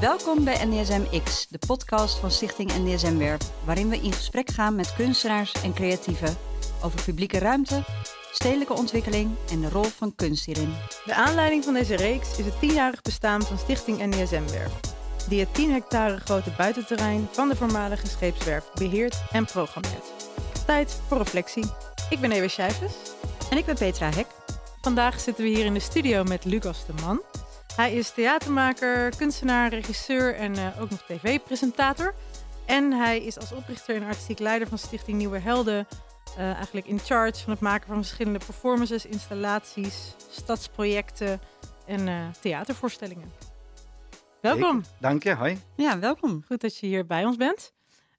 Welkom bij NDSM X, de podcast van Stichting NDSM Werf, waarin we in gesprek gaan met kunstenaars en creatieven over publieke ruimte, stedelijke ontwikkeling en de rol van kunst hierin. De aanleiding van deze reeks is het tienjarig bestaan van Stichting NDSM Werf, die het 10 hectare grote buitenterrein van de voormalige scheepswerf beheert en programmeert. Tijd voor reflectie. Ik ben Ewe Schijfes. En ik ben Petra Hek. Vandaag zitten we hier in de studio met Lucas de Man. Hij is theatermaker, kunstenaar, regisseur en uh, ook nog tv-presentator. En hij is als oprichter en artistiek leider van Stichting Nieuwe Helden uh, eigenlijk in charge van het maken van verschillende performances, installaties, stadsprojecten en uh, theatervoorstellingen. Welkom. Ik, dank je, hoi. Ja, welkom. Goed dat je hier bij ons bent.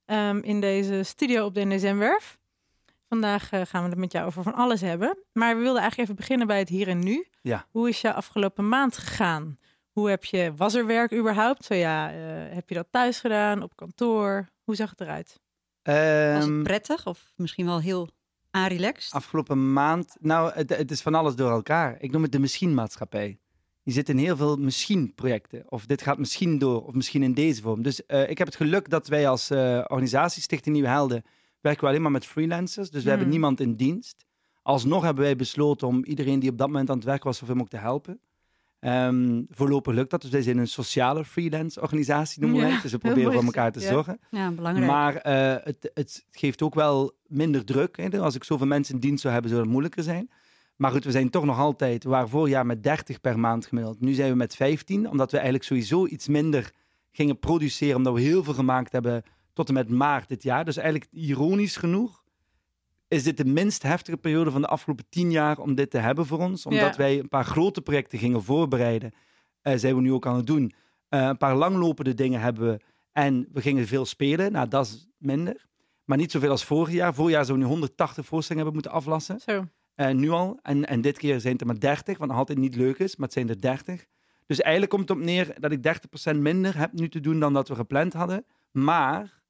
Um, in deze studio op de NSM-werf. Vandaag uh, gaan we het met jou over van alles hebben. Maar we wilden eigenlijk even beginnen bij het hier en nu. Ja. Hoe is je afgelopen maand gegaan? Hoe heb je, was er werk überhaupt? Zo ja, uh, heb je dat thuis gedaan, op kantoor? Hoe zag het eruit? Um, was het prettig of misschien wel heel aanrelaxed? Afgelopen maand, nou, het, het, is van alles door elkaar. Ik noem het de misschien-maatschappij. Je zit in heel veel misschien-projecten. Of dit gaat misschien door, of misschien in deze vorm. Dus uh, ik heb het geluk dat wij als uh, organisatie Stichting Nieuwe Helden werken we alleen maar met freelancers. Dus we Hmm. hebben niemand in dienst. Alsnog hebben wij besloten om iedereen die op dat moment aan het werk was, zoveel mogelijk te helpen. Um, voorlopig lukt dat. Dus wij zijn een sociale freelance organisatie, noemen wij. Dus we proberen voor elkaar te ja. zorgen. Ja, belangrijk. Maar uh, het, het, geeft ook wel minder druk. Hè. Als ik zoveel mensen in dienst zou hebben, zou het moeilijker zijn. Maar goed, we zijn toch nog altijd, we waren vorig jaar met 30 per maand gemiddeld. Nu zijn we met 15, omdat we eigenlijk sowieso iets minder gingen produceren, omdat we heel veel gemaakt hebben tot en met maart dit jaar. Dus eigenlijk ironisch genoeg is dit de minst heftige periode van de afgelopen tien jaar om dit te hebben voor ons. Omdat Ja. wij een paar grote projecten gingen voorbereiden, uh, zijn we nu ook aan het doen. Uh, een paar langlopende dingen hebben we en we gingen veel spelen. Nou, dat is minder. Maar niet zoveel als vorig jaar. Vorig jaar zouden we nu 180 voorstellingen hebben moeten aflassen. Zo. Uh, nu al. En, en dit keer zijn het er maar 30, wat nog altijd niet leuk is, maar het zijn er 30. Dus eigenlijk komt het op neer dat ik 30% minder heb nu te doen dan dat we gepland hadden. Maar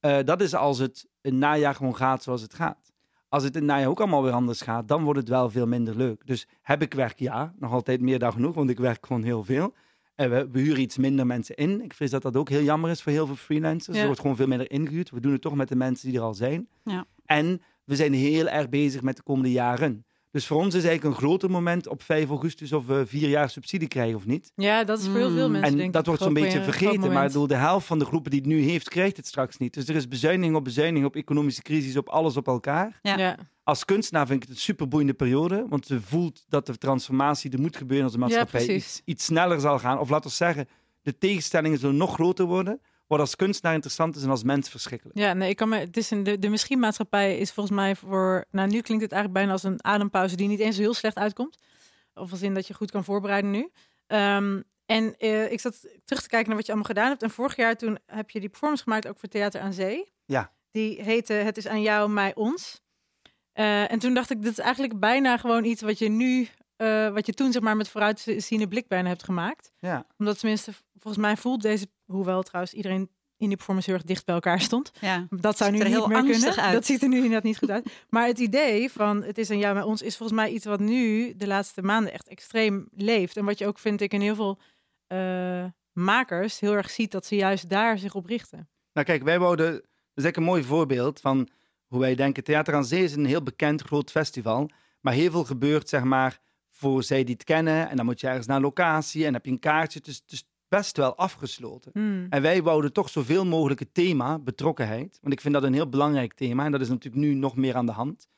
uh, dat is als het een najaar gewoon gaat zoals het gaat. Als het in najaar ook allemaal weer anders gaat, dan wordt het wel veel minder leuk. Dus heb ik werk? Ja, nog altijd meer dan genoeg, want ik werk gewoon heel veel. En we, we huren iets minder mensen in. Ik vrees dat dat ook heel jammer is voor heel veel freelancers. Ja. Er wordt gewoon veel minder ingehuurd. We doen het toch met de mensen die er al zijn. Ja. En we zijn heel erg bezig met de komende jaren. Dus voor ons is eigenlijk een groter moment op 5 augustus of we vier jaar subsidie krijgen of niet. Ja, dat is voor heel veel Mm. mensen. en denk dat ik, wordt zo'n beetje vergeten. Maar door de helft van de groepen die het nu heeft, krijgt het straks niet. Dus er is bezuiniging op bezuiniging op economische crisis, op alles op elkaar. Ja. Ja. Als kunstenaar vind ik het een super boeiende periode. Want je voelt dat de transformatie er moet gebeuren als de maatschappij iets, iets sneller zal gaan. Of laten we zeggen, de tegenstellingen zullen nog groter worden. Wat als kunstenaar interessant is en als mens verschrikkelijk. Ja, nee, ik kan me, het is een, de, de misschien-maatschappij is volgens mij voor... Nou, nu klinkt het eigenlijk bijna als een adempauze die niet eens heel slecht uitkomt. Of als in dat je goed kan voorbereiden nu. Ehm, en eh, ik zat terug te kijken naar wat je allemaal gedaan hebt. En vorig jaar toen heb je die performance gemaakt ook voor Theater aan Zee. Ja. Die heette Het is aan jou, mij, ons. Eh, en toen dacht ik, dit is eigenlijk bijna gewoon iets wat je nu... eh, wat je toen zeg maar met vooruitziende blik bijna hebt gemaakt Ja. omdat tenminste, volgens mij voelt deze, hoewel trouwens iedereen in die performance heel erg dicht bij elkaar stond. Ja. Dat zou nu er niet heel meer angstig kunnen. uit. Dat ziet er nu inderdaad niet goed uit. Maar het idee van het is aan jou bij ons is volgens mij iets wat nu de laatste maanden echt extreem leeft. En wat je ook vind ik in heel veel eh, makers heel erg ziet dat ze juist daar zich op richten. Nou kijk, wij wouden, dat is een mooi voorbeeld van hoe wij denken. Theater aan Zee is een heel bekend groot festival. Maar heel veel gebeurt, zeg maar, voor zij die het kennen. En dan moet je ergens naar een locatie en heb je een kaartje. Het is best wel afgesloten. Hmm. En wij wouden toch zoveel mogelijk het thema betrokkenheid. Want ik vind dat een heel belangrijk thema. En dat is natuurlijk nu nog meer aan de hand.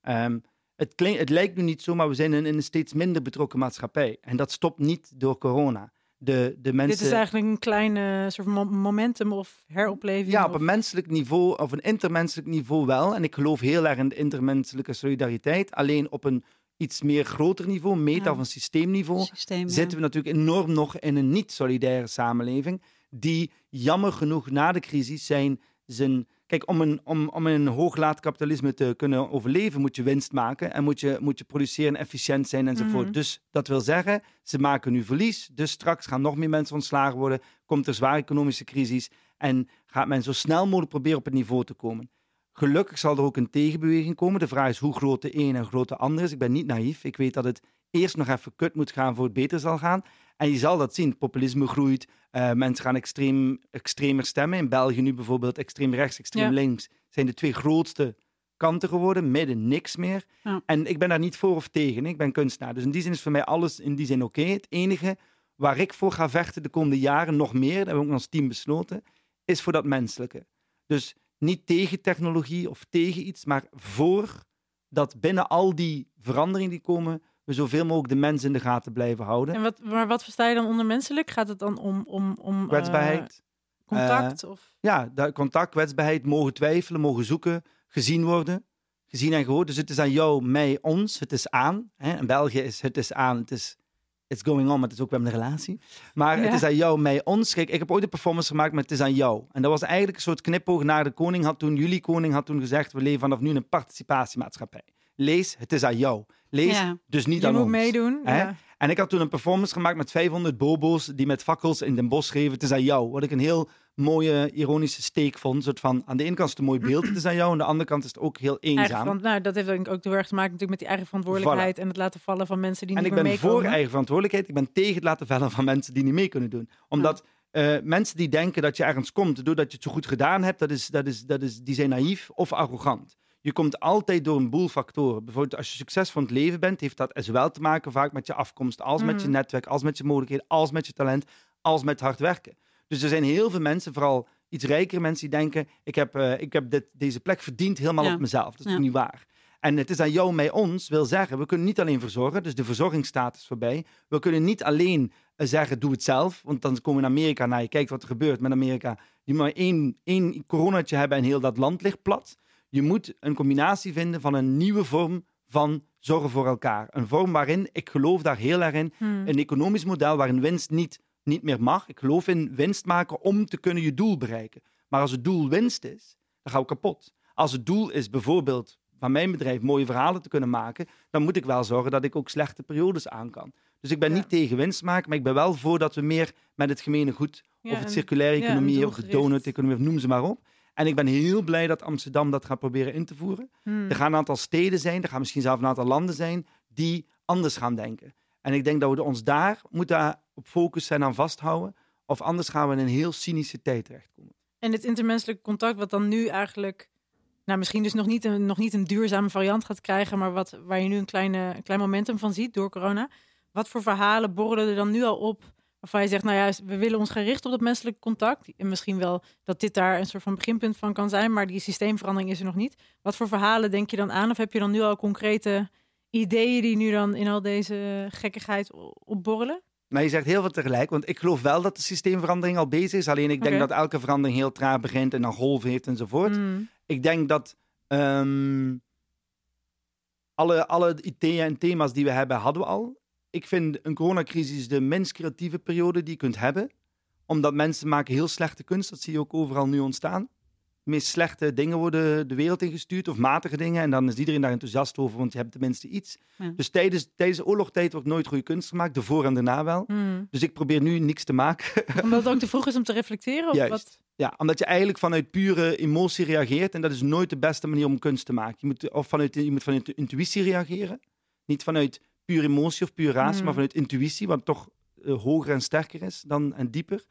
Ehm, het, het lijkt nu niet zo, maar we zijn in, in een steeds minder betrokken maatschappij. En dat stopt niet door corona. De, de mensen... Dit is eigenlijk een kleine soort mo- momentum of heropleving. Ja, op of- een menselijk niveau, of een intermenselijk niveau wel. En ik geloof heel erg in de intermenselijke solidariteit. Alleen op een iets meer groter niveau, meta- of een systeemniveau, Systeem, zitten we natuurlijk enorm nog in een niet-solidaire samenleving. Die jammer genoeg na de crisis zijn zijn. Kijk, om, een, om, om in een hooglaat kapitalisme te kunnen overleven, moet je winst maken en moet je, moet je produceren, efficiënt zijn enzovoort. Mhm. Dus dat wil zeggen, ze maken nu verlies. Dus straks gaan nog meer mensen ontslagen worden. Komt er zware economische crisis en gaat men zo snel mogelijk proberen op het niveau te komen. Gelukkig zal er ook een tegenbeweging komen. De vraag is hoe groot de een en hoe groot de ander is. Ik ben niet naïef. Ik weet dat het eerst nog even kut moet gaan voor het beter zal gaan. En je zal dat zien. Populisme groeit. Uh, mensen gaan extreem, extremer stemmen. In België nu bijvoorbeeld extreem rechts, extreem Ja. links. Zijn de twee grootste kanten geworden. Midden niks meer. Ja. En ik ben daar niet voor of tegen. Ik ben kunstenaar. Dus in die zin is voor mij alles in die zin oké. Het enige waar ik voor ga vechten de komende jaren nog meer, dat hebben we ook als team besloten, is voor dat menselijke. Dus niet tegen technologie of tegen iets, maar voor dat binnen al die veranderingen die komen, we zoveel mogelijk de mens in de gaten blijven houden. En wat, maar wat versta je dan onder menselijk? Gaat het dan om, om, om eh, Kwetsbaarheid. contact? of... ja, contact, kwetsbaarheid, mogen twijfelen, mogen zoeken, gezien worden. Gezien en gehoord. Dus het is aan jou, mij, ons. Het is aan. Hè? In België is het is aan. Het is it's going on, maar het is ook wel een relatie. Maar het is aan jou, mij, ons. Kijk, ik heb ooit een performance gemaakt met het is aan jou. En dat was eigenlijk een soort knipoog naar de koning had toen, jullie koning had toen gezegd, we leven vanaf nu in een participatiemaatschappij. Lees, het is aan jou. Lees, Ja. dus niet Je aan moet ons. meedoen. Hè? Ja. En ik had toen een performance gemaakt met 500 bobo's die met fakkels in Den Bosch schreven, het is aan jou. Wat ik een heel mooie, ironische steek vond. Soort van, aan de ene kant is het een mooi beeld, het is aan jou. Aan de andere kant is het ook heel eenzaam. nou, dat heeft denk ik ook heel erg te maken natuurlijk met die eigen verantwoordelijkheid en het laten vallen van mensen die En niet ik meer ben meekomen. voor eigen verantwoordelijkheid. Ik ben tegen het laten vallen van mensen die niet mee kunnen doen. Omdat eh, mensen die denken dat je ergens komt doordat je het zo goed gedaan hebt, dat is, dat is, dat is, die zijn naïef of arrogant. Je komt altijd door een boel factoren. Bijvoorbeeld als je succesvol in het leven bent, heeft dat zowel te maken vaak met je afkomst, als met je Mhm. netwerk, als met je mogelijkheden, als met je talent, als met hard werken. Dus er zijn heel veel mensen, vooral iets rijkere mensen, die denken: ik heb, eh, ik heb dit, deze plek verdiend helemaal Ja. op mezelf. Dat is Ja. niet waar. En het is aan jou, mij, ons, wil zeggen, we kunnen niet alleen verzorgen, dus de verzorgingsstatus voorbij. We kunnen niet alleen eh, zeggen, doe het zelf, want dan komen we in Amerika naar, je kijkt wat er gebeurt met Amerika, die maar één, één coronatje hebben en heel dat land ligt plat. Je moet een combinatie vinden van een nieuwe vorm van zorgen voor elkaar. Een vorm waarin, ik geloof daar heel erg in, Hmm. een economisch model waarin winst niet, niet meer mag. Ik geloof in winst maken om te kunnen je doel bereiken. Maar als het doel winst is, dan gaan we kapot. Als het doel is bijvoorbeeld van mijn bedrijf mooie verhalen te kunnen maken, dan moet ik wel zorgen dat ik ook slechte periodes aan kan. Dus ik ben Ja. niet tegen winst maken, maar ik ben wel voor dat we meer met het gemene goed, Ja, of het circulaire ja, economie, of de donut-economie, of noem ze maar op. En ik ben heel blij dat Amsterdam dat gaat proberen in te voeren. Hmm. Er gaan een aantal steden zijn, er gaan misschien zelfs een aantal landen zijn die anders gaan denken. En ik denk dat we ons daar moeten op focussen en aan vasthouden. Of anders gaan we in een heel cynische tijd terechtkomen. En dit intermenselijk contact, wat dan nu eigenlijk, nou misschien dus nog niet een, nog niet een duurzame variant gaat krijgen, maar wat, waar je nu een, kleine, een klein momentum van ziet door corona. Wat voor verhalen borrelen er dan nu al op? Waarvan je zegt, nou ja, we willen ons gaan richten op dat menselijk contact. En misschien wel dat dit daar een soort van beginpunt van kan zijn, maar die systeemverandering is er nog niet. Wat voor verhalen denk je dan aan? Of heb je dan nu al concrete ideeën die nu dan in al deze gekkigheid opborrelen? Nou, je zegt heel veel tegelijk, want ik geloof wel dat de systeemverandering al bezig is. Alleen ik denk dat elke verandering heel traag begint en dan golven heeft enzovoort. Hmm. Ik denk dat ehm, alle, alle ideeën en thema's die we hebben, hadden we al. Ik vind een coronacrisis de minst creatieve periode die je kunt hebben. Omdat mensen maken heel slechte kunst. Dat zie je ook overal nu ontstaan. Meest slechte dingen worden de wereld ingestuurd. Of matige dingen. En dan is iedereen daar enthousiast over, want je hebt tenminste iets. Ja. Dus tijdens, tijdens de oorlogstijd wordt nooit goede kunst gemaakt. De voor en daarna wel. Hmm. Dus ik probeer nu niks te maken. Omdat het ook te vroeg is om te reflecteren? Of Juist. wat? Ja, omdat je eigenlijk vanuit pure emotie reageert. En dat is nooit de beste manier om kunst te maken. Je moet, of vanuit, je moet vanuit de intuïtie reageren. Niet vanuit pure emotie of pure ratie, Hmm. maar vanuit intuïtie, wat toch eh, hoger en sterker is dan, en dieper.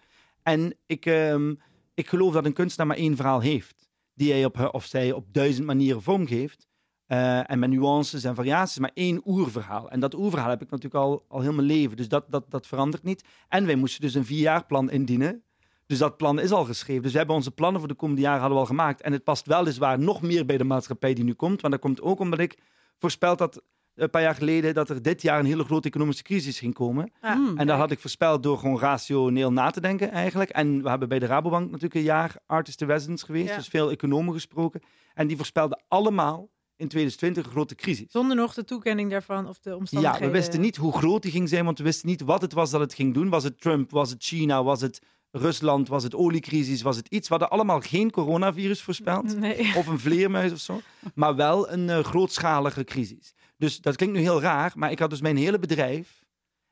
En ik, ehm, ik geloof dat een kunstenaar maar één verhaal heeft. Die hij op, of zij op duizend manieren vormgeeft. Eh, en met nuances en variaties, maar één oerverhaal. En dat oerverhaal heb ik natuurlijk al, al heel mijn leven. Dus dat, dat, dat verandert niet. En wij moesten dus een vierjaarplan indienen. Dus dat plan is al geschreven. Dus we hebben onze plannen voor de komende jaren hadden we al gemaakt. En het past weliswaar nog meer bij de maatschappij die nu komt. Want dat komt ook omdat ik voorspeld had een paar jaar geleden dat er dit jaar een hele grote economische crisis ging komen. Hmm. En dat had ik voorspeld door gewoon rationeel na te denken eigenlijk. En we hebben bij de Rabobank natuurlijk een jaar artist in residence geweest. Ja. Dus veel economen gesproken. En die voorspelden allemaal in 2020 een grote crisis. Zonder nog de toekenning daarvan of de Ja, omstandigheden. we wisten niet hoe groot die ging zijn, want we wisten niet wat het was dat het ging doen. Was het Trump, was het China, was het Rusland, was het oliecrisis, was het iets. We hadden allemaal geen coronavirus voorspeld. Nee. Of een vleermuis of zo. Maar wel een eh, grootschalige crisis. Dus dat klinkt nu heel raar, maar ik had dus mijn hele bedrijf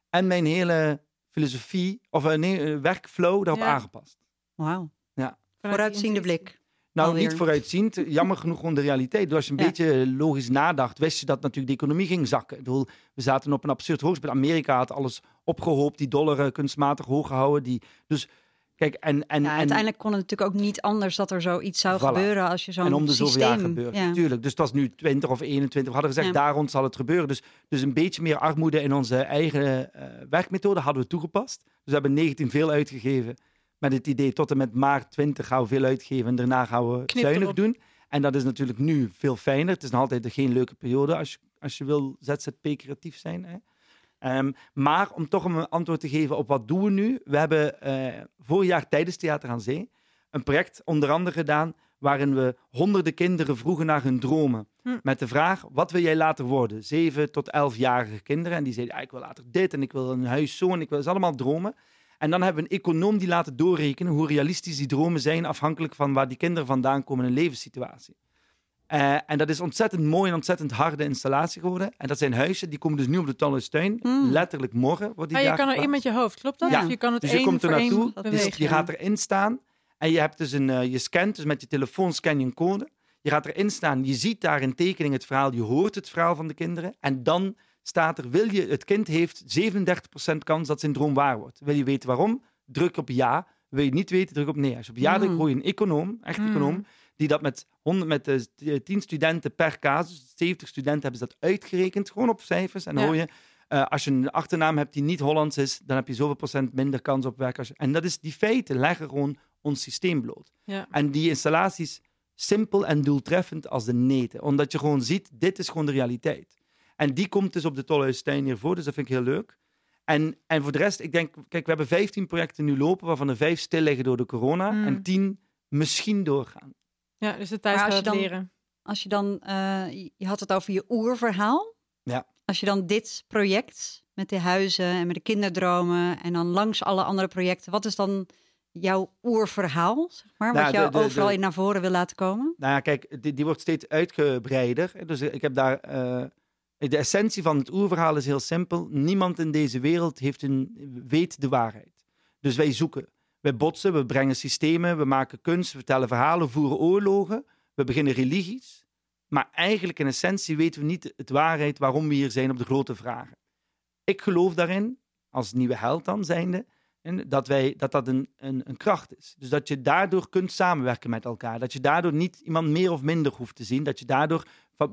en mijn hele filosofie, of eh, nee, eh, werkflow daarop Ja. aangepast. Wauw. Die Vooruitziende blik. Nou, alweer. niet vooruitziend. Jammer genoeg gewoon de realiteit. Dus als je een Ja. beetje logisch nadacht, wist je dat natuurlijk de economie ging zakken. Ik bedoel, we zaten op een absurd hoogtepunt. Amerika had alles opgehoopt, die dollar eh, kunstmatig hoog gehouden. Die, dus kijk, en, en, Ja, en, uiteindelijk kon het natuurlijk ook niet anders dat er zoiets zou Voilà. gebeuren als je zo'n en om de zoveel systeem... jaar gebeurt. Ja. Tuurlijk. Dus het was nu 20 of 21. We hadden gezegd, Ja. daar rond zal het gebeuren. Dus, dus een beetje meer armoede in onze eigen eh, werkmethode hadden we toegepast. Dus we hebben 19 veel uitgegeven. Met het idee tot en met maart 20 gaan we veel uitgeven. En daarna gaan we Knip zuinig erop. doen. En dat is natuurlijk nu veel fijner. Het is nog altijd geen leuke periode als je, als je wil ZZP-creatief zijn. Hè. Ehm, maar om toch een antwoord te geven op wat doen we nu. We hebben eh, vorig jaar tijdens Theater aan Zee een project onder andere gedaan waarin we honderden kinderen vroegen naar hun dromen. Hm. Met de vraag, wat wil jij later worden? Zeven tot elfjarige kinderen. En die zeiden, ik wil later dit en ik wil een huis zo en ik wil... Dat is allemaal dromen. En dan hebben we een econoom die laten doorrekenen hoe realistisch die dromen zijn, afhankelijk van waar die kinderen vandaan komen in een levenssituatie. Eh, en dat is ontzettend mooi en ontzettend harde installatie geworden. En dat zijn huizen, die komen dus nu op de Tolhuistuin. Hmm. Letterlijk morgen wordt die Ah, je kan er in met je hoofd, klopt dat? Ja. Je kan het Dus je één komt er naartoe. Dus je gaat erin staan en je hebt dus een, eh, je scant, dus met je telefoon scan je een code. Je gaat erin staan, je ziet daar in tekening het verhaal, je hoort het verhaal van de kinderen. En dan staat er, wil je, het kind heeft 37% kans dat zijn droom waar wordt. Wil je weten waarom? Druk op ja. Wil je niet weten, druk op nee. Als je op ja drukt, Mm. hoor je een econoom, echt Mm. econoom, die dat met, 100, met eh, 10 studenten per casus, 70 studenten hebben ze dat uitgerekend, gewoon op cijfers. En Ja. hoor je, eh, als je een achternaam hebt die niet Hollands is, dan heb je zoveel procent minder kans op werk. Als je- en dat is die feiten leggen gewoon ons systeem bloot. Ja. En die installaties simpel en doeltreffend als de neten. Omdat je gewoon ziet, dit is gewoon de realiteit. En die komt dus op de Tolhuistuin hier voor, dus dat vind ik heel leuk. En, en voor de rest, ik denk, kijk, we hebben 15 projecten nu lopen, waarvan er vijf stil liggen door de corona. Mm. En 10 misschien doorgaan. Ja, dus de tijd gaat je dan- leren. Als je dan, eh, je- je had het over je oerverhaal. Ja. Als je dan dit project met de huizen en met de kinderdromen en dan langs alle andere projecten, wat is dan jouw oerverhaal, zeg maar, Nou, wat jou de- overal de- in naar voren wil laten komen? Nou ja, kijk, die, die wordt steeds uitgebreider. Dus ik heb daar. eh, de essentie van het oerverhaal is heel simpel. Niemand in deze wereld heeft een, weet de waarheid. Dus wij zoeken. Wij botsen, we brengen systemen, we maken kunst, we vertellen verhalen, we voeren oorlogen, we beginnen religies. Maar eigenlijk in essentie weten we niet het waarheid waarom we hier zijn op de grote vragen. Ik geloof daarin, als nieuwe held dan zijnde, dat, wij, dat dat een, een, een kracht is. Dus dat je daardoor kunt samenwerken met elkaar. Dat je daardoor niet iemand meer of minder hoeft te zien. Dat je daardoor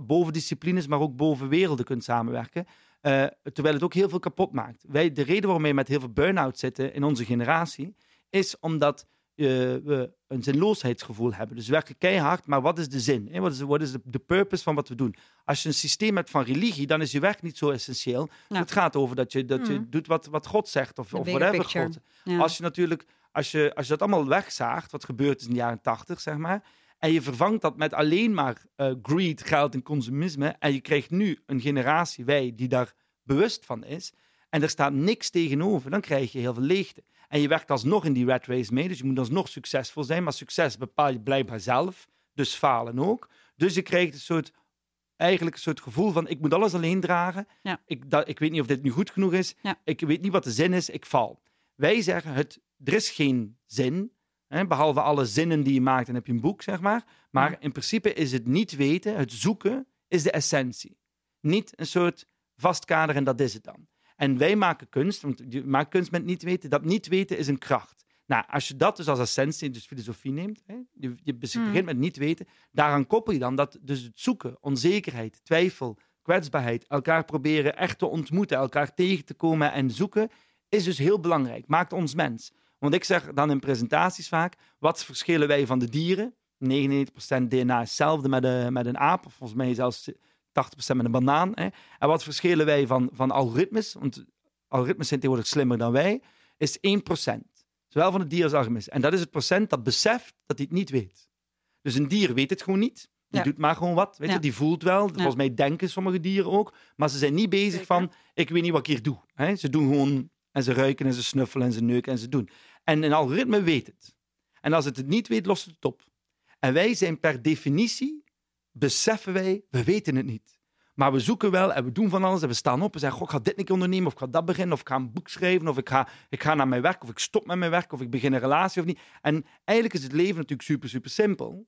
boven disciplines, maar ook boven werelden kunt samenwerken. Eh, terwijl het ook heel veel kapot maakt. Wij, de reden waarom wij met heel veel burn-out zitten in onze generatie, is omdat eh, we een zinloosheidsgevoel hebben. Dus we werken keihard, maar wat is de zin? hè? Wat is, wat is de, de purpose van wat we doen? Als je een systeem hebt van religie, dan is je werk niet zo essentieel. Ja. Het gaat over dat je, dat je Mhm. doet wat, wat God zegt of, of whatever picture. God. Ja. Als je natuurlijk, als je, als je dat allemaal wegzaagt, wat gebeurd is in de jaren tachtig, zeg maar, en je vervangt dat met alleen maar eh, greed, geld en consumisme, en je krijgt nu een generatie, wij, die daar bewust van is, en er staat niks tegenover, dan krijg je heel veel leegte. En je werkt alsnog in die rat race mee, dus je moet alsnog succesvol zijn, maar succes bepaal je blijkbaar zelf, dus falen ook. Dus je krijgt een soort, eigenlijk een soort gevoel van, ik moet alles alleen dragen, Ja. ik, dat, ik weet niet of dit nu goed genoeg is, Ja. ik weet niet wat de zin is, ik val. Wij zeggen, het, er is geen zin, hè, behalve alle zinnen die je maakt, en heb je een boek, zeg maar. Maar Ja. in principe is het niet weten, het zoeken, is de essentie. Niet een soort vastkader en dat is het dan. En wij maken kunst, want je maakt kunst met niet weten, dat niet weten is een kracht. Nou, als je dat dus als essentie, dus filosofie neemt, hè, je, je begint Hmm. met niet weten, daaraan koppel je dan dat dus het zoeken, onzekerheid, twijfel, kwetsbaarheid, elkaar proberen echt te ontmoeten, elkaar tegen te komen en zoeken, is dus heel belangrijk. Maakt ons mens. Want ik zeg dan in presentaties vaak, wat verschillen wij van de dieren? 99% DNA is hetzelfde met, een met een aap, of volgens mij zelfs 80% met een banaan. Hè? En wat verschillen wij van, van algoritmes? Want algoritmes zijn tegenwoordig slimmer dan wij, is 1%. Zowel van het dier als algoritmes. En dat is het procent dat beseft dat hij het niet weet. Dus een dier weet het gewoon niet. Die Ja. doet maar gewoon wat. Weet Ja. je? Die voelt wel. Volgens mij denken sommige dieren ook. Maar ze zijn niet bezig Zeker. van, ik weet niet wat ik hier doe. Hè? Ze doen gewoon, en ze ruiken en ze snuffelen en ze neuken en ze doen. En een algoritme weet het. En als het het niet weet, lost het het op. En wij zijn per definitie, beseffen wij, we weten het niet. Maar we zoeken wel en we doen van alles en we staan op en zeggen, goh, ik ga dit keer ondernemen of ik ga dat beginnen of ik ga een boek schrijven of ik ga, ik ga naar mijn werk of ik stop met mijn werk of ik begin een relatie of niet. En eigenlijk is het leven natuurlijk super, super simpel.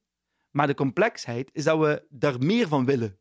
Maar de complexheid is dat we daar meer van willen.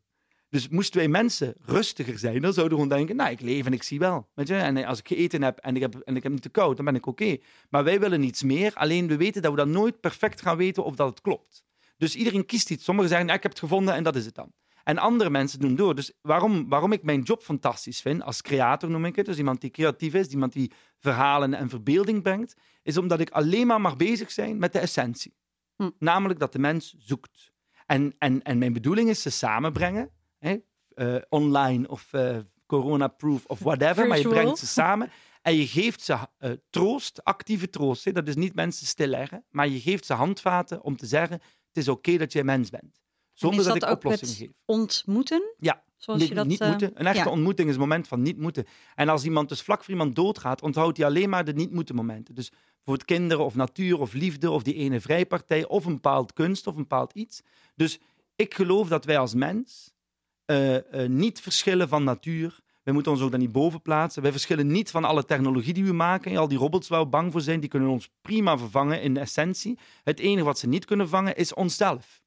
Dus moesten wij mensen rustiger zijn, dan zouden we gewoon denken, nou, ik leef en ik zie wel. Weet je? En als ik gegeten heb en ik heb, en ik heb niet te koud, dan ben ik oké. Maar wij willen niets meer, alleen we weten dat we dan nooit perfect gaan weten of dat het klopt. Dus iedereen kiest iets. Sommigen zeggen, ik heb het gevonden en dat is het dan. En andere mensen doen door. Dus waarom, waarom ik mijn job fantastisch vind, als creator noem ik het, dus iemand die creatief is, iemand die verhalen en verbeelding brengt, is omdat ik alleen maar mag bezig zijn met de essentie. Hm. Namelijk dat de mens zoekt. En, en, en mijn bedoeling is ze samenbrengen, hè, eh, online of eh, corona-proof of whatever, maar je brengt ze samen en je geeft ze eh, troost, actieve troost. Hè. Dat is niet mensen stilleggen, maar je geeft ze handvaten om te zeggen, het is oké dat jij mens bent. Zonder dat, dat ik oplossingen geef. ontmoeten? Ja, Zoals je dat, niet eh, moeten. Een echte ja. ontmoeting is het moment van niet moeten. En als iemand dus vlak voor iemand doodgaat, onthoudt hij alleen maar de niet moeten momenten. Dus bijvoorbeeld kinderen of natuur of liefde of die ene vrijpartij of een bepaald kunst of een bepaald iets. Dus ik geloof dat wij als mens eh, eh, niet verschillen van natuur. Wij moeten ons ook daar niet boven plaatsen. Wij verschillen niet van alle technologie die we maken. En al die robots waar we bang voor zijn, die kunnen ons prima vervangen in essentie. Het enige wat ze niet kunnen vangen is onszelf.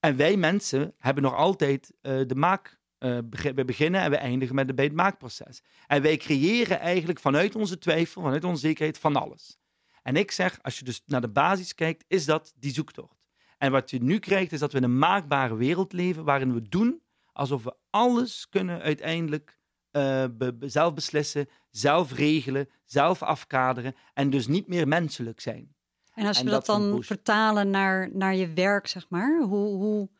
En wij mensen hebben nog altijd eh, de maak. eh, we beginnen en we eindigen met de, bij het maakproces. En wij creëren eigenlijk vanuit onze twijfel, vanuit onze onzekerheid, van alles. En ik zeg, als je dus naar de basis kijkt, is dat die zoektocht. En wat je nu krijgt, is dat we in een maakbare wereld leven, waarin we doen alsof we alles kunnen uiteindelijk eh, be- zelf beslissen, zelf regelen, zelf afkaderen en dus niet meer menselijk zijn. En als we dat dan vertalen naar, naar je werk, zeg maar, hoe, hoe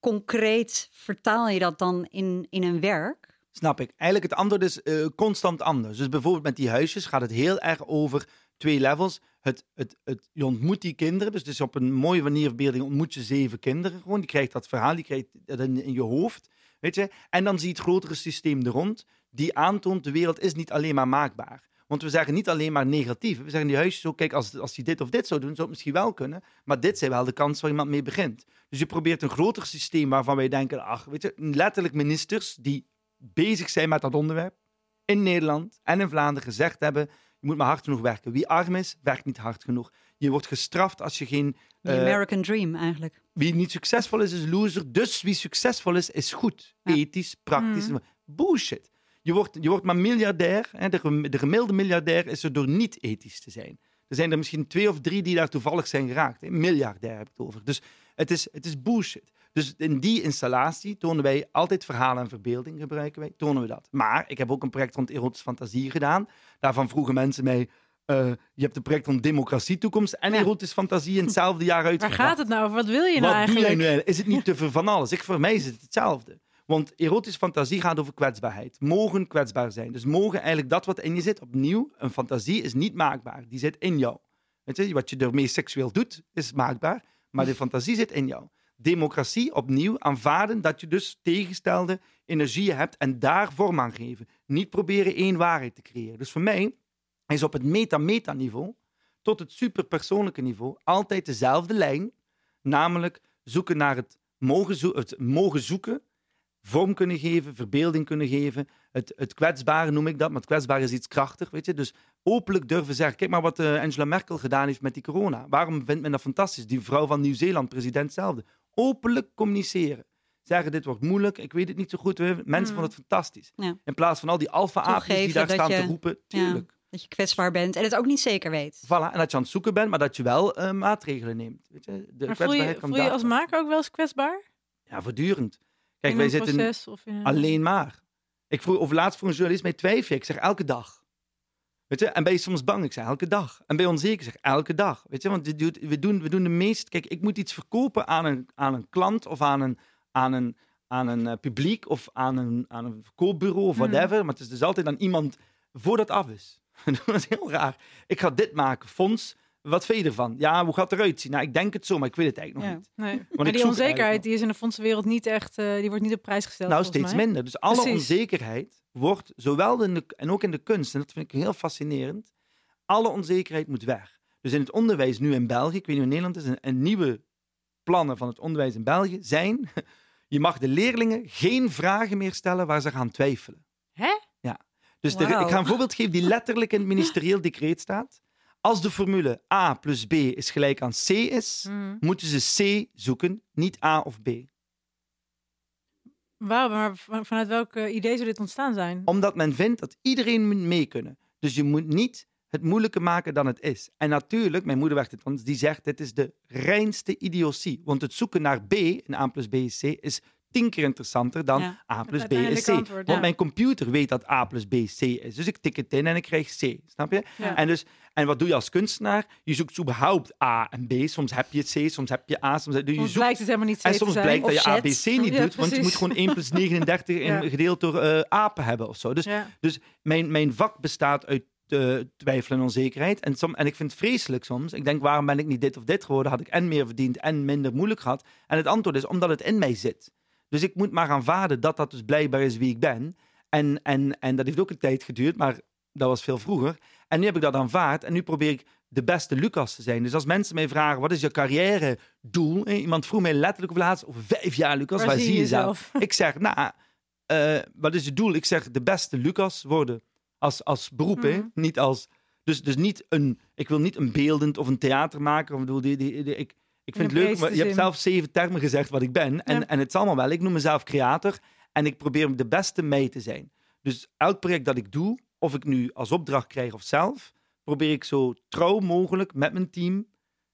concreet vertaal je dat dan in, in een werk? Snap ik. Eigenlijk het antwoord is eh, constant anders. Dus bijvoorbeeld met die huisjes gaat het heel erg over twee levels. Het, het, het, je ontmoet die kinderen, dus is op een mooie manier verbeelding ontmoet je zeven kinderen gewoon. Die krijgt dat verhaal, die krijgt dat in, in je hoofd, weet je. En dan zie je het grotere systeem er rond, die aantoont de wereld is niet alleen maar maakbaar. Want we zeggen niet alleen maar negatief. We zeggen die huisjes ook, kijk, als, als die dit of dit zou doen, zou het misschien wel kunnen. Maar dit zijn wel de kansen waar iemand mee begint. Dus je probeert een groter systeem waarvan wij denken, ach, weet je, letterlijk ministers die bezig zijn met dat onderwerp in Nederland en in Vlaanderen gezegd hebben: je moet maar hard genoeg werken. Wie arm is, werkt niet hard genoeg. Je wordt gestraft als je geen. De eh, American Dream eigenlijk. wie niet succesvol is, is loser. Dus wie succesvol is, is goed. Ja. Ethisch, praktisch. Mhm. Bullshit. Je wordt, je wordt maar miljardair. Hè? De, de gemiddelde miljardair is er door niet ethisch te zijn. Er zijn er misschien twee of drie die daar toevallig zijn geraakt. Hè? Miljardair heb ik het over. Dus het is, het is bullshit. Dus in die installatie tonen wij altijd verhalen en verbeelding gebruiken wij. Tonen we dat. Maar ik heb ook een project rond erotische fantasie gedaan. Daarvan vroegen mensen mij... eh, je hebt een project rond democratie, toekomst en Ja. erotische fantasie in hetzelfde jaar Waar uitgebracht. gaat het nou over? Wat wil je nou Wat doe eigenlijk? nu? Is het niet te veel van alles? Ik, voor mij is het hetzelfde. Want erotische fantasie gaat over kwetsbaarheid. Mogen kwetsbaar zijn. Dus mogen eigenlijk dat wat in je zit, opnieuw, een fantasie is niet maakbaar. Die zit in jou. Weet je, wat je ermee seksueel doet, is maakbaar. Maar de fantasie zit in jou. Democratie, opnieuw, aanvaarden dat je dus tegenstelde energieën hebt en daar vorm aan geven. Niet proberen één waarheid te creëren. Dus voor mij is op het meta-meta-niveau tot het superpersoonlijke niveau altijd dezelfde lijn. Namelijk zoeken naar het mogen, zoeken, vorm kunnen geven, verbeelding kunnen geven. Het, het kwetsbare noem ik dat, maar het kwetsbare is iets krachtig, weet je. Dus openlijk durven zeggen. Kijk maar wat eh, Angela Merkel gedaan heeft met die corona. Waarom vindt men dat fantastisch? Die vrouw van Nieuw-Zeeland, president hetzelfde. Openlijk communiceren. Zeggen, dit wordt moeilijk, ik weet het niet zo goed. Mensen Mm. vonden het fantastisch. Ja. In plaats van al die alfa-aapjes die daar staan je- te roepen. Tuurlijk. Dat je kwetsbaar bent en het ook niet zeker weet. Voilà, en dat je aan het zoeken bent, maar dat je wel eh, maatregelen neemt. Weet je? De Maar voel je, voel je als maker ook wel eens kwetsbaar? Ja, voortdurend. Kijk, in wij een zitten proces of in een... alleen maar. Ik vroeg, of laatst voor een journalist mij twijfel. Ik zeg elke dag. Weet je? En ben je soms bang? Ik zeg elke dag. En ben je onzeker? Ik zeg elke dag. Weet je? Want we doen, we doen de meest... Kijk, ik moet iets verkopen aan een, aan een klant of aan een, aan een, aan een eh, publiek of aan een, aan een verkoopbureau of Hmm. whatever. Maar het is dus altijd aan iemand voordat het af is. dat is heel raar. Ik ga dit maken, fonds. Wat vind je ervan? Ja, hoe gaat het eruit zien? Nou, ik denk het zo, maar ik weet het eigenlijk nog Ja. niet. Nee. Maar die onzekerheid die is in de fondsenwereld niet echt, eh, die wordt niet op prijs gesteld. Nou, steeds mij. minder. Dus alle Precies. onzekerheid wordt, zowel in de, en ook in de kunst, en dat vind ik heel fascinerend, alle onzekerheid moet weg. Dus in het onderwijs nu in België, ik weet niet hoe Nederland is, en, nieuwe plannen van het onderwijs in België zijn, je mag de leerlingen geen vragen meer stellen waar ze gaan twijfelen. Hè? Ja. Dus de- ik ga een voorbeeld geven die letterlijk in het ministerieel decreet staat. Als de formule A plus B is gelijk aan C is, Mhm. moeten ze C zoeken, niet A of B. Wauw, maar van- vanuit welk eh, idee zou dit ontstaan zijn? Omdat men vindt dat iedereen moet mee kunnen. Dus je moet niet het moeilijker maken dan het is. En natuurlijk, mijn moeder werkt het, want die zegt: dit is de reinste idiotie. Want het zoeken naar B, in A plus B is C, is tien keer interessanter dan Ja. A plus B is C. antwoord, Want ja. mijn computer weet dat A plus B C is. Dus ik tik het in en ik krijg C. Snap je? Ja. En, dus, en wat doe je als kunstenaar? Je zoekt überhaupt A en B. Soms heb je C, soms heb je A. Soms, je Soms zoekt blijkt het helemaal niet en C te soms blijkt dat je A, B. C niet doet, want je moet gewoon 1 plus 39 in, gedeeld door eh, apen hebben of zo. Dus Ja. mijn, mijn vak bestaat uit eh, twijfel en onzekerheid. En, som, en ik vind het vreselijk soms. Ik denk, waarom ben ik niet dit of dit geworden? Had ik en meer verdiend en minder moeilijk gehad? En het antwoord is, omdat het in mij zit. Dus ik moet maar aanvaarden dat dat dus blijkbaar is wie ik ben. En, en, en dat heeft ook een tijd geduurd, maar dat was veel vroeger. En nu heb ik dat aanvaard en nu probeer ik de beste Lucas te zijn. Dus als mensen mij vragen, wat is je carrière doel? Eh, Iemand vroeg mij letterlijk op laatst, over vijf jaar Lucas, waar, zie je jezelf? Ik zeg, nou, eh, wat is je doel? Ik zeg, de beste Lucas worden. Als, als beroep, hè? Mhm. Niet als... Dus, dus niet een... Ik wil niet een beeldend of een theatermaker. Of, bedoel, die, die, die- ik, ik vind In het leuk, maar je hebt zelf zeven termen gezegd wat ik ben. En, Ja. en het is allemaal wel. Ik noem mezelf creator. En ik probeer de beste mij te zijn. Dus elk project dat ik doe, of ik nu als opdracht krijg of zelf, probeer ik zo trouw mogelijk met mijn team,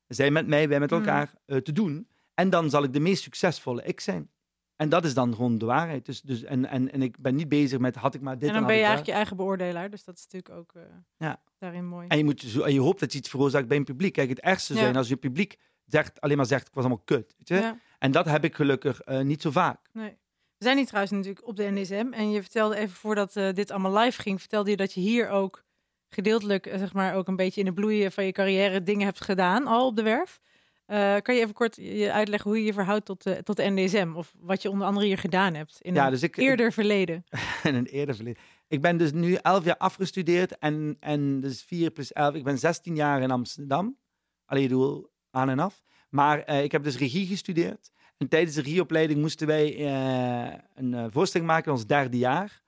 zij met mij, wij met Mhm. elkaar, eh, te doen. En dan zal ik de meest succesvolle ik zijn. En dat is dan gewoon de waarheid. Dus, dus, en, en, en ik ben niet bezig met had ik maar dit En dan ben je eigenlijk je eigen beoordelaar. Dus dat is natuurlijk ook eh, Ja. daarin mooi. En je, moet en je hoopt dat je iets veroorzaakt bij een publiek. Kijk, het ergste Ja. zijn als je publiek zegt, alleen maar zegt, ik was allemaal kut. Weet je? Ja. En dat heb ik gelukkig eh, niet zo vaak. Nee. We zijn hier trouwens natuurlijk op de NSM. En je vertelde even voordat eh, dit allemaal live ging, vertelde je dat je hier ook gedeeltelijk, eh, zeg maar, ook een beetje in de bloei van je carrière dingen hebt gedaan al op de werf. Kan je even kort je uitleggen hoe je je verhoudt tot de, tot de NDSM? Of wat je onder andere hier gedaan hebt in Ja, een dus ik, eerder verleden? in een eerder verleden. Ik ben dus nu elf jaar afgestudeerd en, en dus 4 plus 11. Ik ben 16 jaar in Amsterdam. Alleen je doel aan en af. Maar eh, ik heb dus regie gestudeerd. En tijdens de regieopleiding moesten wij eh, een eh, voorstelling maken in ons derde jaar.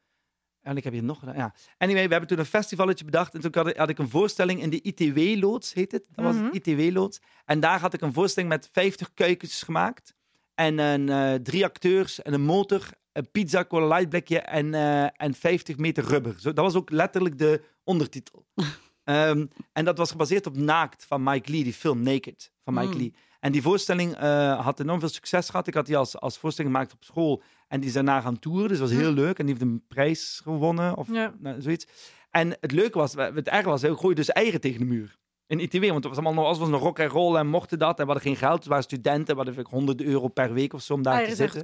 En ik heb hier nog gedaan. Ja. Anyway, we hebben toen een festivalletje bedacht. En toen had ik, had ik een voorstelling in de ITW-loods, heet het. Dat was het ITW-loods. En daar had ik een voorstelling met 50 kuikens gemaakt. En een, drie acteurs en een motor, een pizza, cola light blikje en, en 50 meter rubber. Zo, dat was ook letterlijk de ondertitel. Ehm, en dat was gebaseerd op Naakt van Mike Lee, die film Naked van Mike Mm. Lee. En die voorstelling eh, had enorm veel succes gehad. Ik had die als, als voorstelling gemaakt op school. En die is daarna gaan toeren. Dus dat was heel leuk. En die heeft een prijs gewonnen of Ja. nou, zoiets. En het leuke was, het erge was, we gooiden dus eieren tegen de muur. In ITW, want het was allemaal nog, als was een rock en roll en mochten dat. En we hadden geen geld. We waren studenten, we hadden 100 euro per week of zo om daar Eieren te zitten.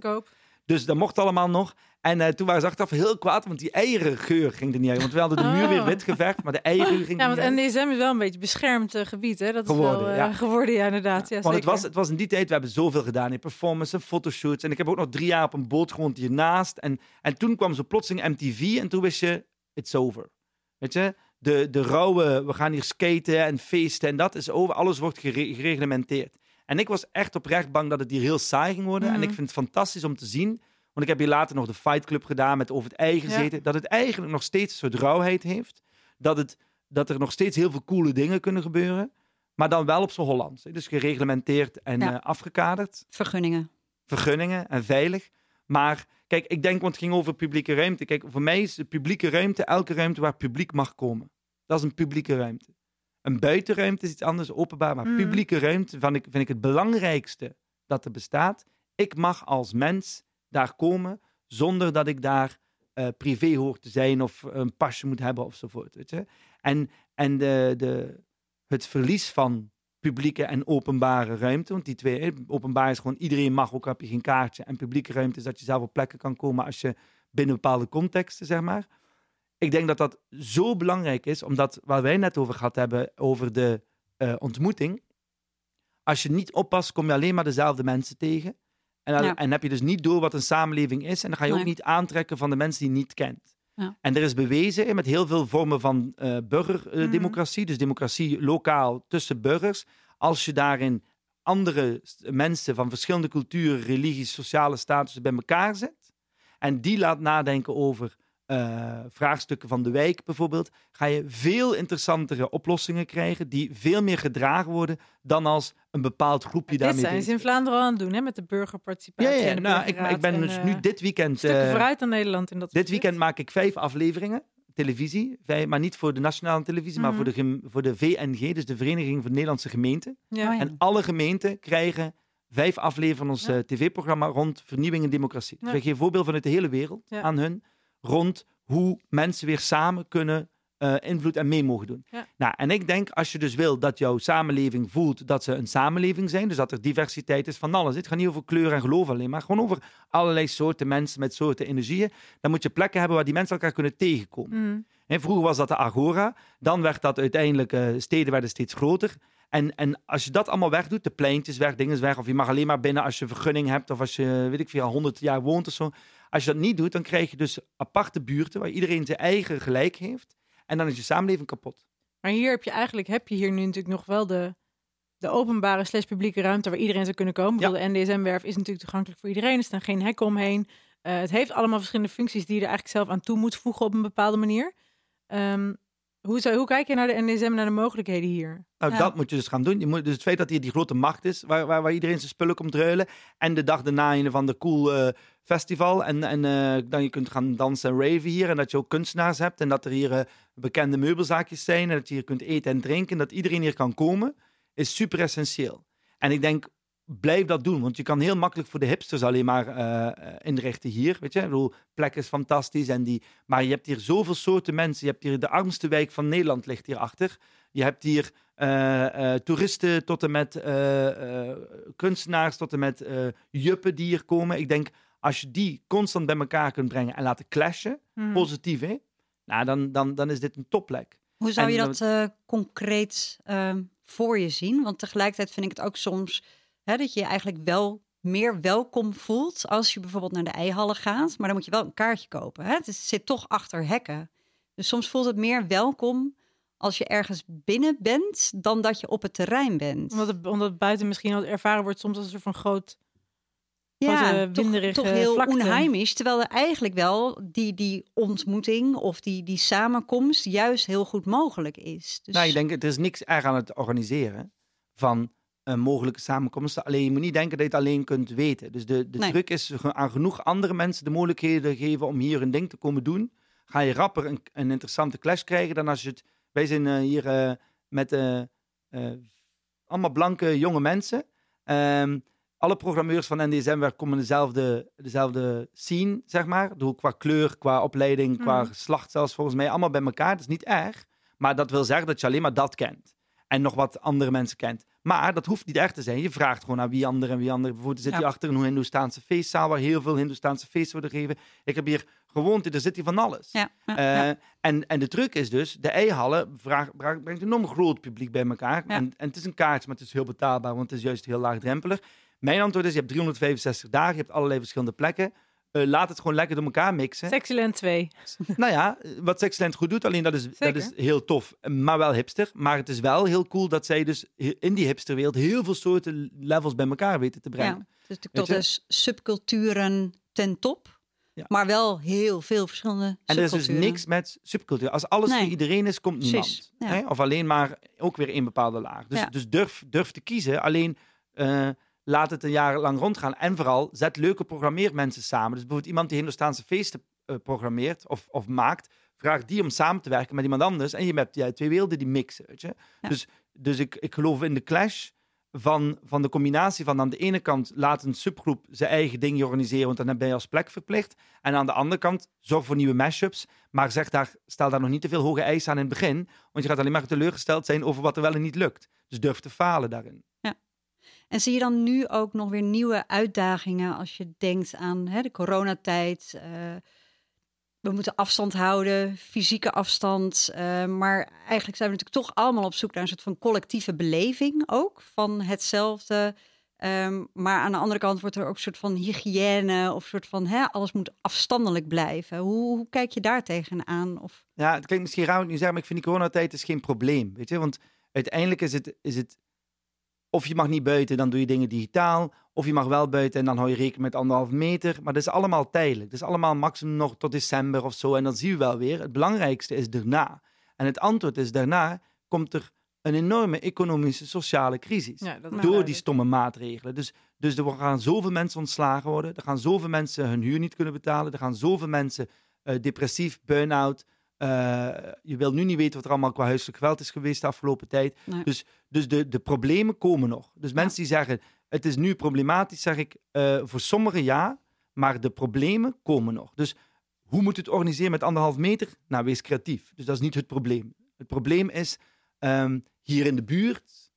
Dus dat mocht allemaal nog. En eh, toen waren ze achteraf heel kwaad, want die eierengeur ging er niet uit. Want we hadden de muur weer Oh. wit geverfd, maar de eierengeur ging Ja, er want niet uit. NDSM is wel een beetje beschermd eh, gebied, hè? Dat is Geworden, wel eh, ja. geworden, ja, inderdaad. Ja, Want het was, het was in die tijd, we hebben zoveel gedaan in performance en fotoshoots. En ik heb ook nog drie jaar op een boot gewoond hiernaast. En, en toen kwam zo plotseling MTV en toen wist je, it's over. Weet je, de, de rauwe, we gaan hier skaten en feesten en dat is over. Alles wordt gere- gereglementeerd. En ik was echt oprecht bang dat het hier heel saai ging worden. En Mhm. ik vind het fantastisch om te zien. Want ik heb hier later nog de Fight Club gedaan met over het ei gezeten. Dat het eigenlijk nog steeds een soort rauwheid heeft. Dat, het, dat er nog steeds heel veel coole dingen kunnen gebeuren. Maar dan wel op z'n Hollands. Dus gereglementeerd en Ja. eh, afgekaderd. Vergunningen. Vergunningen en veilig. Maar kijk, ik denk, want het ging over publieke ruimte. Kijk, voor mij is de publieke ruimte elke ruimte waar publiek mag komen. Dat is een publieke ruimte. Een buitenruimte is iets anders, openbaar. Maar Mhm. publieke ruimte vind ik, vind ik het belangrijkste dat er bestaat. Ik mag als mens daar komen zonder dat ik daar eh, privé hoor te zijn of een pasje moet hebben ofzovoort. Weet je? En, en de, de, het verlies van publieke en openbare ruimte, want die twee, hè, openbaar is gewoon iedereen mag, ook heb je geen kaartje. En publieke ruimte is dat je zelf op plekken kan komen als je binnen bepaalde contexten, zeg maar. Ik denk dat dat zo belangrijk is, omdat waar wij net over gehad hebben, over de eh, ontmoeting. Als je niet oppast, kom je alleen maar dezelfde mensen tegen. En, dan- Ja. en heb je dus niet door wat een samenleving is. En dan ga je ook niet aantrekken van de mensen die je niet kent. Ja. En er is bewezen met heel veel vormen van eh burgerdemocratie, dus democratie lokaal tussen burgers. Als je daarin andere mensen van verschillende culturen, religies, sociale statussen bij elkaar zet. En die laat nadenken over eh, vraagstukken van de wijk bijvoorbeeld, ga je veel interessantere oplossingen krijgen die veel meer gedragen worden dan als een bepaald groepje Dit daarmee zijn ze in Vlaanderen al aan het doen, hè, met de Ja, burgerparticipatie. ja, de nou, ik, ik ben en, dus eh, nu dit weekend... Eh, vooruit aan Nederland in dat dit weekend maak ik vijf afleveringen, televisie, maar niet voor de nationale televisie, maar voor de, Mhm. gem- voor de VNG, dus de Vereniging van Nederlandse Gemeenten. Ja. Ja. En alle gemeenten krijgen vijf afleveringen van ons Ja. eh, tv-programma rond vernieuwing en democratie. Dus Ja. wij geven voorbeelden vanuit de hele wereld Ja. aan hun rond hoe mensen weer samen kunnen eh, invloed en mee mogen doen. Ja. Nou, en ik denk, als je dus wil dat jouw samenleving voelt dat ze een samenleving zijn, dus dat er diversiteit is van alles. Het gaat niet over kleur en geloof alleen, maar gewoon over allerlei soorten mensen met soorten energieën. Dan moet je plekken hebben waar die mensen elkaar kunnen tegenkomen. Mhm. Hè, vroeger was dat de Agora. Dan werd dat uiteindelijk, eh, steden werden steeds groter. En, en als je dat allemaal wegdoet, de pleintjes weg, dingen weg, of je mag alleen maar binnen als je vergunning hebt, of als je, weet ik veel, 100 jaar woont of zo. Als je dat niet doet, dan krijg je dus aparte buurten waar iedereen zijn eigen gelijk heeft. En dan is je samenleving kapot. Maar hier heb je eigenlijk heb je hier nu natuurlijk nog wel de, de openbare slash publieke ruimte waar iedereen zou kunnen komen. Ja. De NDSM-werf is natuurlijk toegankelijk voor iedereen. Er staan geen hekken omheen. Eh, het heeft allemaal verschillende functies die je er eigenlijk zelf aan toe moet voegen op een bepaalde manier. Ehm, hoe, zou, hoe kijk je naar de NDSM en naar de mogelijkheden hier? Nou, Ja. dat moet je dus gaan doen. Je moet, dus het feit dat hier die grote macht is, waar, waar, waar iedereen zijn spullen komt ruilen. En de dag daarna een van de cool eh, festival. En, en eh, dan je kunt gaan dansen en raven hier. En dat je ook kunstenaars hebt. En dat er hier eh, bekende meubelzaakjes zijn. En dat je hier kunt eten en drinken. Dat iedereen hier kan komen, is super essentieel. En ik denk, blijf dat doen. Want je kan heel makkelijk voor de hipsters alleen maar eh, inrichten hier. Weet je, ik bedoel, plek is fantastisch. En die, maar je hebt hier zoveel soorten mensen. Je hebt hier de armste wijk van Nederland ligt hierachter. Je hebt hier eh, toeristen tot en met kunstenaars, tot en met juppen die hier komen. Ik denk, als je die constant bij elkaar kunt brengen en laten clashen, Mhm. positief hè, nou, dan, dan, dan is dit een topplek. Hoe zou je dat concreet ehm, voor je zien? Want tegelijkertijd vind ik het ook soms hè, dat je je eigenlijk wel meer welkom voelt als je bijvoorbeeld naar de eihallen gaat. Maar dan moet je wel een kaartje kopen. Hè? Het zit toch achter hekken. Dus soms voelt het meer welkom als je ergens binnen bent dan dat je op het terrein bent. Omdat het, omdat het buiten misschien al ervaren wordt soms als een soort van groot... ja, toch, toch heel vlakte. onheimisch. Terwijl er eigenlijk wel die, die ontmoeting of die, die samenkomst juist heel goed mogelijk is. Dus... Nou, ik denk, er is niks erg aan het organiseren van een mogelijke samenkomsten. Alleen je moet niet denken dat je het alleen kunt weten. Dus de, de Nee. truc is aan genoeg andere mensen de mogelijkheden geven om hier een ding te komen doen. Ga je rapper een, een interessante clash krijgen dan als je het... Wij zijn eh, hier eh, met eh, allemaal blanke jonge mensen. Ehm, alle programmeurs van NDSM komen dezelfde, dezelfde scene, zeg maar. Doe qua kleur, qua opleiding, qua Mhm. geslacht zelfs volgens mij. Allemaal bij elkaar. Dat is niet erg. Maar dat wil zeggen dat je alleen maar dat kent. En nog wat andere mensen kent. Maar dat hoeft niet echt te zijn. Je vraagt gewoon naar wie ander en wie ander. Bijvoorbeeld zit Ja. hier achter een Hindoestaanse feestzaal... waar heel veel Hindoestaanse feesten worden gegeven. Ik heb hier gewoond, er zit hier van alles. Ja, ja, Eh, en, en de truc is dus, de eihallen brengt een enorm groot publiek bij elkaar. En, en het is een kaartje, maar het is heel betaalbaar, want het is juist heel laagdrempelig. Mijn antwoord is, je hebt 365 dagen, je hebt allerlei verschillende plekken. Eh, laat het gewoon lekker door elkaar mixen. Sexyland 2. Nou ja, wat Sexland goed doet, alleen dat is, dat is heel tof, maar wel hipster. Maar het is wel heel cool dat zij dus in die hipsterwereld heel veel soorten levels bij elkaar weten te brengen. Ja, dus tot je? de s- subculturen ten top. Ja. Maar wel heel veel verschillende En er is dus niks met subcultuur. Als alles Nee. voor iedereen is, komt niemand. Precies, ja. Hè? Of alleen maar ook weer één bepaalde laag. Dus, dus durf, durf te kiezen. Alleen eh, laat het een jaar lang rondgaan. En vooral zet leuke programmeermensen samen. Dus bijvoorbeeld iemand die Hindoestaanse feesten eh, programmeert of, of maakt. Vraag die om samen te werken met iemand anders. En je hebt ja, twee werelden die mixen. Weet je? Ja. Dus, dus ik, ik geloof in de clash van, van de combinatie van aan de ene kant laat een subgroep zijn eigen ding organiseren, want dan ben je als plek verplicht. En aan de andere kant zorg voor nieuwe mashups, maar zeg daar, stel daar nog niet te veel hoge eisen aan in het begin, want je gaat alleen maar teleurgesteld zijn over wat er wel en niet lukt. Dus durf te falen daarin. En zie je dan nu ook nog weer nieuwe uitdagingen als je denkt aan hè, de coronatijd? eh, we moeten afstand houden, fysieke afstand. eh, maar eigenlijk zijn we natuurlijk toch allemaal op zoek naar een soort van collectieve beleving ook van hetzelfde. Ehm, maar aan de andere kant wordt er ook een soort van hygiëne of soort van hè, alles moet afstandelijk blijven. Hoe, hoe kijk je daar tegenaan? Of, Ja, het klinkt misschien raar nu zeg, maar ik vind die coronatijd is geen probleem, weet je. Want uiteindelijk is het, is het, of je mag niet buiten, dan doe je dingen digitaal. Of je mag wel buiten en dan hou je rekening met anderhalve meter. Maar dat is allemaal tijdelijk. Dat is allemaal maximum nog tot december of zo. En dan zie je wel weer. Het belangrijkste is daarna. En het antwoord is daarna komt er een enorme economische, sociale crisis. Ja, door die stomme maatregelen. Dus, dus er gaan zoveel mensen ontslagen worden. Er gaan zoveel mensen hun huur niet kunnen betalen. Er gaan zoveel mensen eh, depressief, burn-out. Eh, je wil nu niet weten wat er allemaal qua huiselijk geweld is geweest de afgelopen tijd. Nee. Dus, dus de, de problemen komen nog. Dus mensen die zeggen, het is nu problematisch, zeg ik, eh, voor sommigen ja, maar de problemen komen nog. Dus hoe moet je het organiseren met anderhalf meter? Nou, wees creatief. Dus dat is niet het probleem. Het probleem is, ehm, hier in de buurt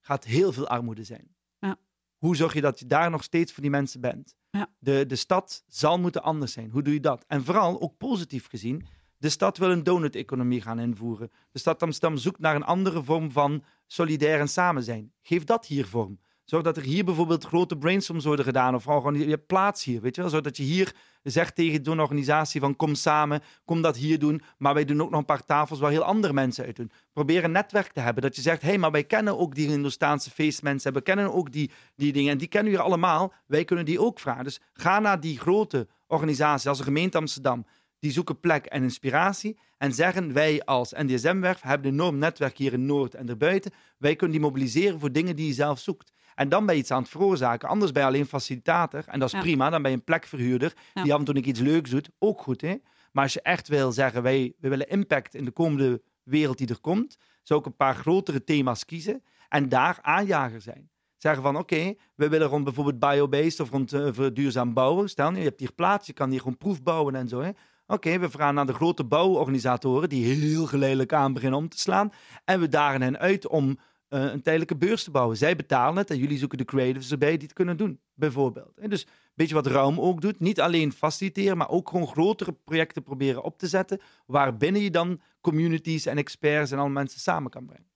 gaat heel veel armoede zijn. Ja. Hoe zorg je dat je daar nog steeds voor die mensen bent? Ja. De, de stad zal moeten anders zijn. Hoe doe je dat? En vooral, ook positief gezien, de stad wil een donut-economie gaan invoeren. De stad Amsterdam zoekt naar een andere vorm van solidair en samen zijn. Geef dat hier vorm. Zorg dat er hier bijvoorbeeld grote brainstorms worden gedaan. Of gewoon, je hebt plaats hier, weet je wel. Zodat je hier zegt tegen zo'n organisatie van kom samen, kom dat hier doen. Maar wij doen ook nog een paar tafels waar heel andere mensen uit doen. Probeer een netwerk te hebben. Dat je zegt, hé, hey, maar wij kennen ook die Hindoestaanse feestmensen. We kennen ook die, die dingen. En die kennen jullie allemaal. Wij kunnen die ook vragen. Dus ga naar die grote organisaties als de gemeente Amsterdam. Die zoeken plek en inspiratie. En zeggen wij als NDSM-werf hebben een enorm netwerk hier in Noord en erbuiten. Wij kunnen die mobiliseren voor dingen die je zelf zoekt. En dan ben je iets aan het veroorzaken. Anders ben je alleen facilitator. En dat is Ja. prima. Dan ben je een plekverhuurder Ja. die af en toe iets leuks doet. Ook goed, hè? Maar als je echt wil zeggen, wij, wij willen impact in de komende wereld die er komt, zou ik een paar grotere thema's kiezen en daar aanjager zijn. Zeggen van, oké, we willen rond bijvoorbeeld biobased of rond voor duurzaam bouwen. Stel, nu, je hebt hier plaats, je kan hier gewoon proef bouwen en zo. hè. Oké, we vragen aan de grote bouworganisatoren, die heel geleidelijk aan beginnen om te slaan. En we dagen hen uit om eh, een tijdelijke beurs te bouwen. Zij betalen het en jullie zoeken de creatives erbij die het kunnen doen, bijvoorbeeld. En dus een beetje wat Raum ook doet. Niet alleen faciliteren, maar ook gewoon grotere projecten proberen op te zetten. Waarbinnen je dan communities en experts en alle mensen samen kan brengen.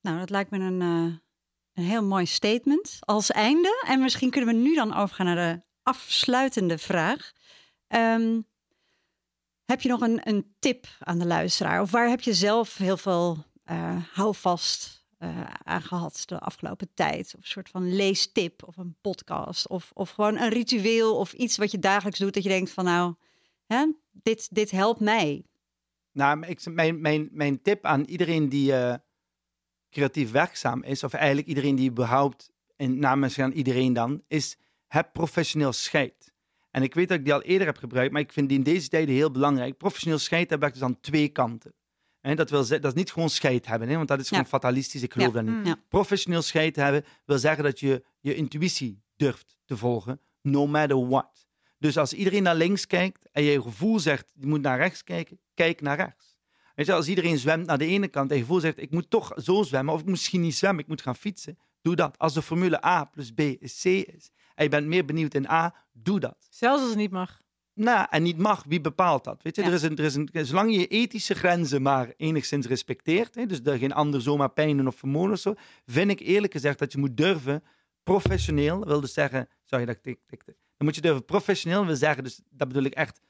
Nou, dat lijkt me een, eh, een heel mooi statement als einde. En misschien kunnen we nu dan overgaan naar de afsluitende vraag. Ehm, heb je nog een, een tip aan de luisteraar? Of waar heb je zelf heel veel eh houvast eh, aan gehad de afgelopen tijd? Of een soort van leestip of een podcast? Of, of gewoon een ritueel of iets wat je dagelijks doet dat je denkt van nou, hè, dit, dit helpt mij. Nou, ik, mijn, mijn, mijn tip aan iedereen die eh, creatief werkzaam is, of eigenlijk iedereen die überhaupt, en namens aan iedereen dan, is heb professioneel scheid. En ik weet dat ik die al eerder heb gebruikt, maar ik vind die in deze tijden heel belangrijk. Professioneel scheid heb ik dus aan twee kanten. En dat, wil dat is niet gewoon scheid hebben, hè, want dat is gewoon Ja. fatalistisch, ik geloof Ja. dat niet. Ja. Professioneel scheid hebben wil zeggen dat je je intuïtie durft te volgen, no matter what. Dus als iedereen naar links kijkt en je gevoel zegt, je moet naar rechts kijken, kijk naar rechts. Weet je, als iedereen zwemt naar de ene kant en je gevoel zegt, ik moet toch zo zwemmen, of ik moet misschien niet zwemmen, ik moet gaan fietsen, doe dat. Als de formule A plus B is C is, en je bent meer benieuwd in A, doe dat. Zelfs als het niet mag. Nou, en niet mag, wie bepaalt dat? Weet je, Ja. er is een, er is een, zolang je je ethische grenzen maar enigszins respecteert, hè, dus dat geen ander zomaar pijn doen of vermoorden of zo, vind ik eerlijk gezegd dat je moet durven, professioneel, wil dus zeggen, sorry dat ik tik, tikte, dan moet je durven professioneel, wil zeggen, dus dat bedoel ik echt,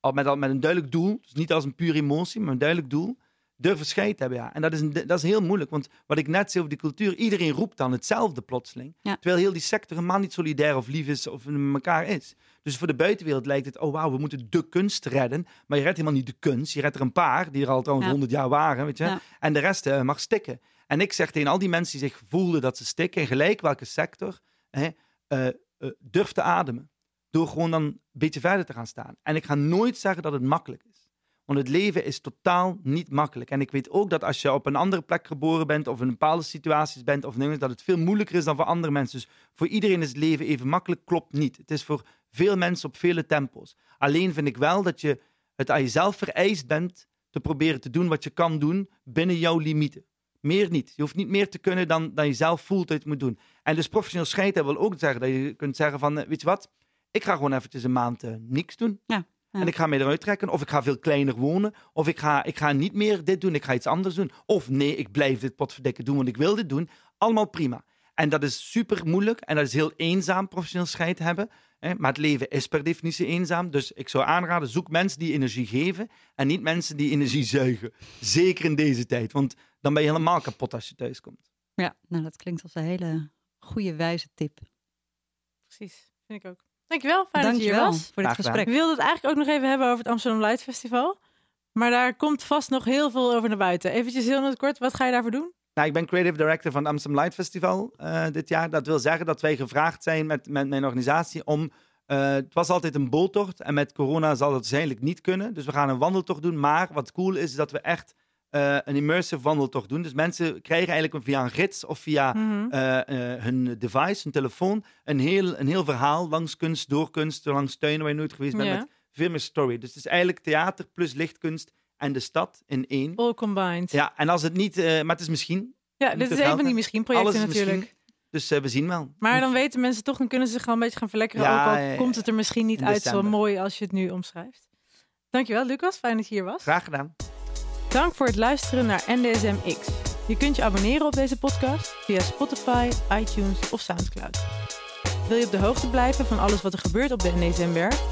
al met, al met een duidelijk doel, dus niet als een puur emotie, maar een duidelijk doel, durven scheid hebben, ja. En dat is, een, dat is heel moeilijk, want wat ik net zei over die cultuur, iedereen roept dan hetzelfde plotseling, Ja. terwijl heel die sector helemaal niet solidair of lief is of met elkaar is. Dus voor de buitenwereld lijkt het, oh wauw, we moeten de kunst redden. Maar je redt helemaal niet de kunst. Je redt er een paar, die er al trouwens Ja. 100 jaar waren, weet je. En de rest eh, mag stikken. En ik zeg tegen al die mensen die zich voelden dat ze stikken, in gelijk welke sector, hè, eh, eh, durf te ademen. Door gewoon dan een beetje verder te gaan staan. En ik ga nooit zeggen dat het makkelijk is. Want het leven is totaal niet makkelijk. En ik weet ook dat als je op een andere plek geboren bent, of in bepaalde situaties bent, of dingen, dat het veel moeilijker is dan voor andere mensen. Dus voor iedereen is het leven even makkelijk, klopt niet. Het is voor veel mensen op vele tempos. Alleen vind ik wel dat je het aan jezelf vereist bent te proberen te doen wat je kan doen binnen jouw limieten. Meer niet. Je hoeft niet meer te kunnen dan, dan je zelf voelt dat je moet doen. En dus professioneel scheiden wil ook zeggen dat je kunt zeggen van, eh, weet je wat, ik ga gewoon eventjes een maand eh, niks doen. Ja, ja. En ik ga me eruit trekken. Of ik ga veel kleiner wonen. Of ik ga, ik ga niet meer dit doen. Ik ga iets anders doen. Of nee, ik blijf dit potverdikken doen, want ik wil dit doen. Allemaal prima. En dat is super moeilijk. En dat is heel eenzaam, professioneel scheid hebben. Hè? Maar het leven is per definitie eenzaam. Dus ik zou aanraden, zoek mensen die energie geven. En niet mensen die energie zuigen. Zeker in deze tijd. Want dan ben je helemaal kapot als je thuis komt. Ja, nou dat klinkt als een hele goede wijze tip. precies. Vind ik ook. Dankjewel, fijn dat je hier Dankjewel was. voor dit. Ik gesprek. wilde het eigenlijk ook nog even hebben over het Amsterdam Light Festival. Maar daar komt vast nog heel veel over naar buiten. Eventjes heel kort, wat ga je daarvoor doen? Nou, ik ben creative director van het Amsterdam Light Festival eh, dit jaar. Dat wil zeggen dat wij gevraagd zijn met, met mijn organisatie om... eh, het was altijd een boottocht en met corona zal dat waarschijnlijk niet kunnen. Dus we gaan een wandeltocht doen. Maar wat cool is, is dat we echt eh, een immersive wandeltocht doen. Dus mensen krijgen eigenlijk via een gids of via Mhm. eh, eh, hun device, hun telefoon, een heel, een heel verhaal langs kunst, door kunst, langs tuinen waar je nooit geweest bent, Ja. met veel meer story. Dus het is eigenlijk theater plus lichtkunst en de stad in één. All combined. Ja, Ja, en als het niet, maar het is misschien. dit Niet is een van die misschien projecten natuurlijk. misschien. Dus we zien wel. Maar dan weten mensen toch, dan kunnen ze zich gewoon een beetje gaan verlekkeren. Ja, ook al ja, ja. komt het er misschien niet uit zo mooi als je het nu omschrijft. Dankjewel Lucas, fijn dat je hier was. Graag gedaan. Dank voor het luisteren naar NDSM X. Je kunt je abonneren op deze podcast via Spotify, iTunes of Soundcloud. Wil je op de hoogte blijven van alles wat er gebeurt op de NDSM-werf?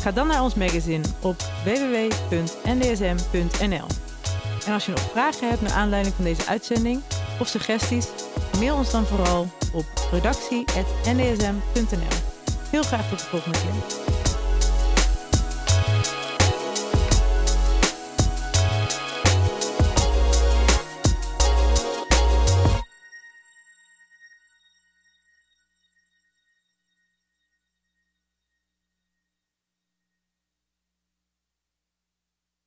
Ga dan naar ons magazine op www.ndsm.nl. En als je nog vragen hebt naar aanleiding van deze uitzending of suggesties, mail ons dan vooral op redactie.ndsm.nl. Heel graag tot de volgende keer.